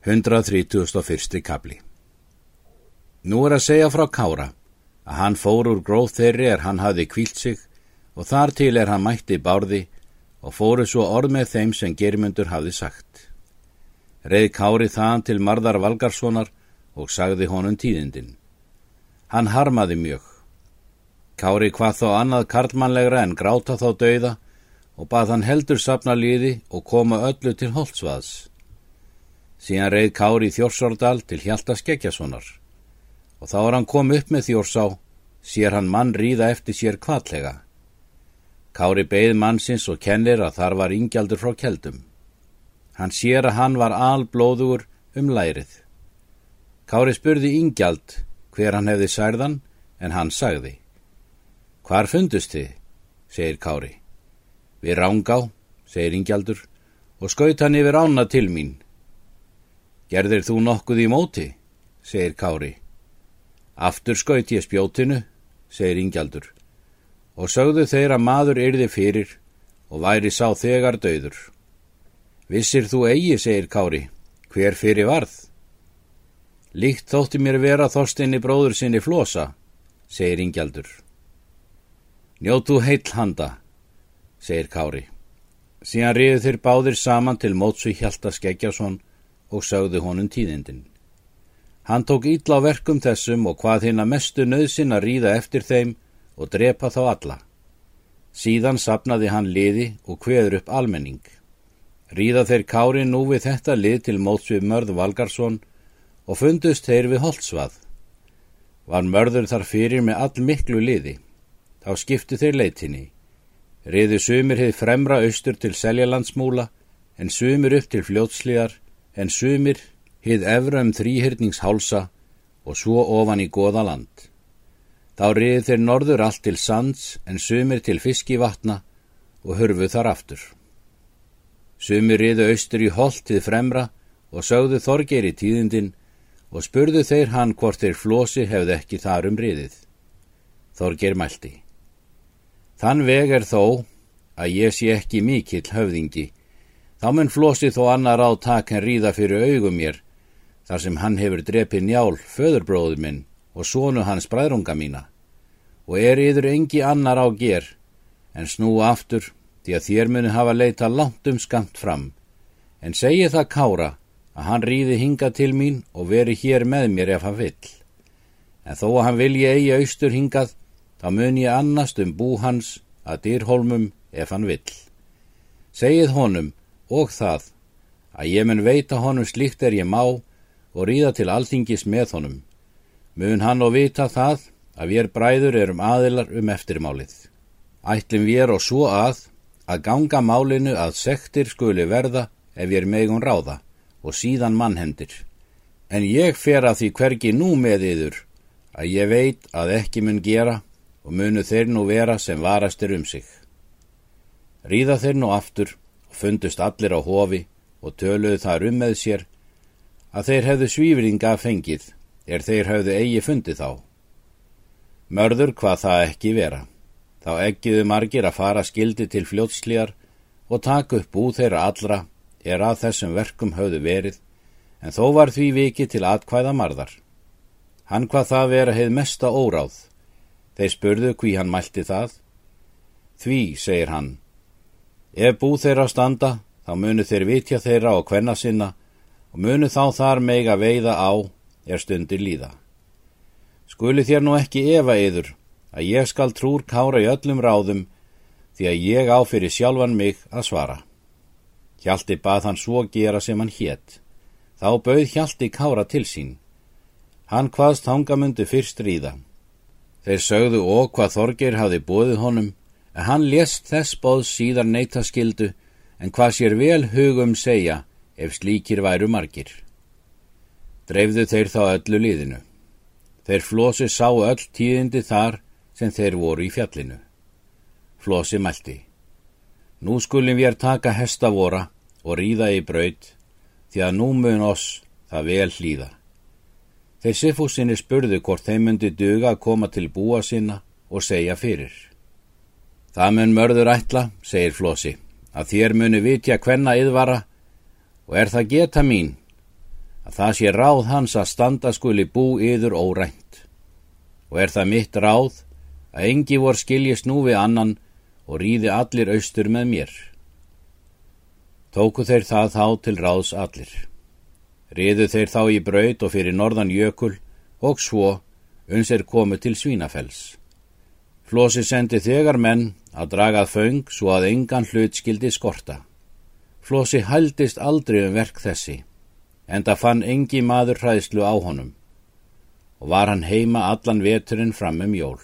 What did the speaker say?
131. kapli Nú er að segja frá Kára að hann fór úr gróð þeirri er hann hafi kvílt sig og þar til er hann mætti bárði og fóru svo orð með þeim sem germundur hafi sagt. Reið Kári þaðan til Marðar Valgarssonar og sagði honum tíðindin. Hann harmaði mjög. Kári hvað þó annað karlmannlegra en gráta þá dauða og bað hann heldur sapna liði og koma öllu til Holtzvaðs. Síðan reið Kári í Þjórsárdal til Hjalta Skeggjasonar og þá er hann kom upp með Þjórsá, sér hann mann ríða eftir sér kvallega. Kári beigð mannsins og kennir að þar var ingjaldur frá keldum. Hann sér að hann var alblóður um lærið. Kári spurði ingjald hver hann hefði særðan en hann sagði. Hvar fundust þið? segir Kári. Við rángá, segir ingjaldur og skaut hann yfir ána til mín. Gerðir þú nokkuð í móti, segir Kári. Aftur skaut ég spjótinu, segir Ingjaldur, og sögðu þeir að maður yrði fyrir og væri sá þegar döður. Vissir þú eigi, segir Kári, hver fyrir varð? Líkt þótti mér vera þorstinni bróður sinni flosa, segir Ingjaldur. Njótu heill handa, segir Kári. Síðan riðu þeir báðir saman til mótsu Hjalta Skeggjason og sögðu honum tíðindin. Hann tók ítla á verkum þessum og hvað hinn að mestu nöðsin að ríða eftir þeim og drepa þá alla. Síðan sapnaði hann liði og hveður upp almenning. Ríða þeir kári nú við þetta lið til mótsvið Mörð Valgarsson og fundust þeir við Holtzvað. Var Mörður þar fyrir með all miklu liði. Þá skiptu þeir leitinni. Riðu sumir hefði fremra austur til Seljalandsmúla en sumir upp til fljótslíðar en sumir hið efra um þrýhyrningshálsa og svo ofan í goða land. Þá riði þeir norður allt til sands en sumir til fiskivatna og hörfu þar aftur. Sumir riðu austur í holt til fremra og sögðu þorgir í tíðindin og spurðu þeir hann hvort þeir flosi hefði ekki þar um riðið. Þorgir mælti. Þann veg er þó að ég sé ekki mikill höfðingi Þá mun flosi þó annar á tak en ríða fyrir augum mér, þar sem hann hefur drepið njál, föðurbróður minn og sónu hans bræðrunga mína. Og er yður engi annar á ger, en snúa aftur, því að þér muni hafa leita langt um skamt fram. En segi það kára, að hann ríði hinga til mín og veri hér með mér ef hann vill. En þó að hann vilji eigi austur hingað, þá mun ég annast um bú hans að dýrholmum ef hann vill. Segið honum, og það að ég mun veita honum slíkt er ég má og ríða til alþingis með honum. Mun hann og vita það að við bræður erum aðilar um eftirmálið. Ætlum við er og svo að að ganga málinu að sektir skuli verða ef við erum eigum ráða og síðan mannhendir. En ég fer að því hvergi nú með yður að ég veit að ekki mun gera og munu þeir nú vera sem varastir um sig. Ríða þeir nú aftur og fundust allir á hofi og töluðu þar um með sér að þeir hefðu svífringa fengið er þeir hefðu eigi fundið þá. Mörður hvað það ekki vera. Þá eggiðu margir að fara skildi til fljótslíjar og taka upp úr þeirra allra er að þessum verkum höfðu verið, en þó var því vikið til atkvæða marðar. Hann hvað það vera heið mesta óráð. Þeir spurðu hví hann mælti það. Því, segir hann, Ef bú þeirra standa, þá munu þeir vitja þeirra og kvenna sinna og munu þá þar meiga veiða á er stundir líða. Skuli þér nú ekki efa yður að ég skal trúr kára í öllum ráðum því að ég á fyrir sjálfan mig að svara. Hjalti bað hann svo gera sem hann hétt. Þá bauð Hjalti kára til sín. Hann hvaðst hangamundi fyrst ríða. Þeir sögðu og hvað Þorgir hafi bóðið honum að hann lést þess bóð síðar neyta skildu en hvað sér vel hugum segja ef slíkir væru margir. Dreifðu þeir þá öllu liðinu. Þeir Flósi sá öll tíðindi þar sem þeir voru í fjallinu. Flósi mælti. Nú skulum við taka hesta vora og ríða í braud því að nú mun oss það vel hlýða. Þeir Sifúsinni spurðu hvort þeim myndi duga að koma til búa sinna og segja fyrir. Það mun mörður ætla, segir Flósi, að þér muni vitja hvenna yðvara og er það geta mín. að það sé ráð hans að standa skuli bú yður órænt. Og er það mitt ráð að engi vor skiljist nú við annan og ríði allir austur með mér. Tóku þeir það þá til ráðs allir. Riðu þeir þá í braut og fyrir norðan jökul og svo uns er komið til Svínafells. Flósi sendi þegar menn að dragað föng svo að engan hlut skildi skorta. Flósi hældist aldrei um verk þessi, en það fann engi maður hræðslu á honum og var hann heima allan veturinn fram um jól.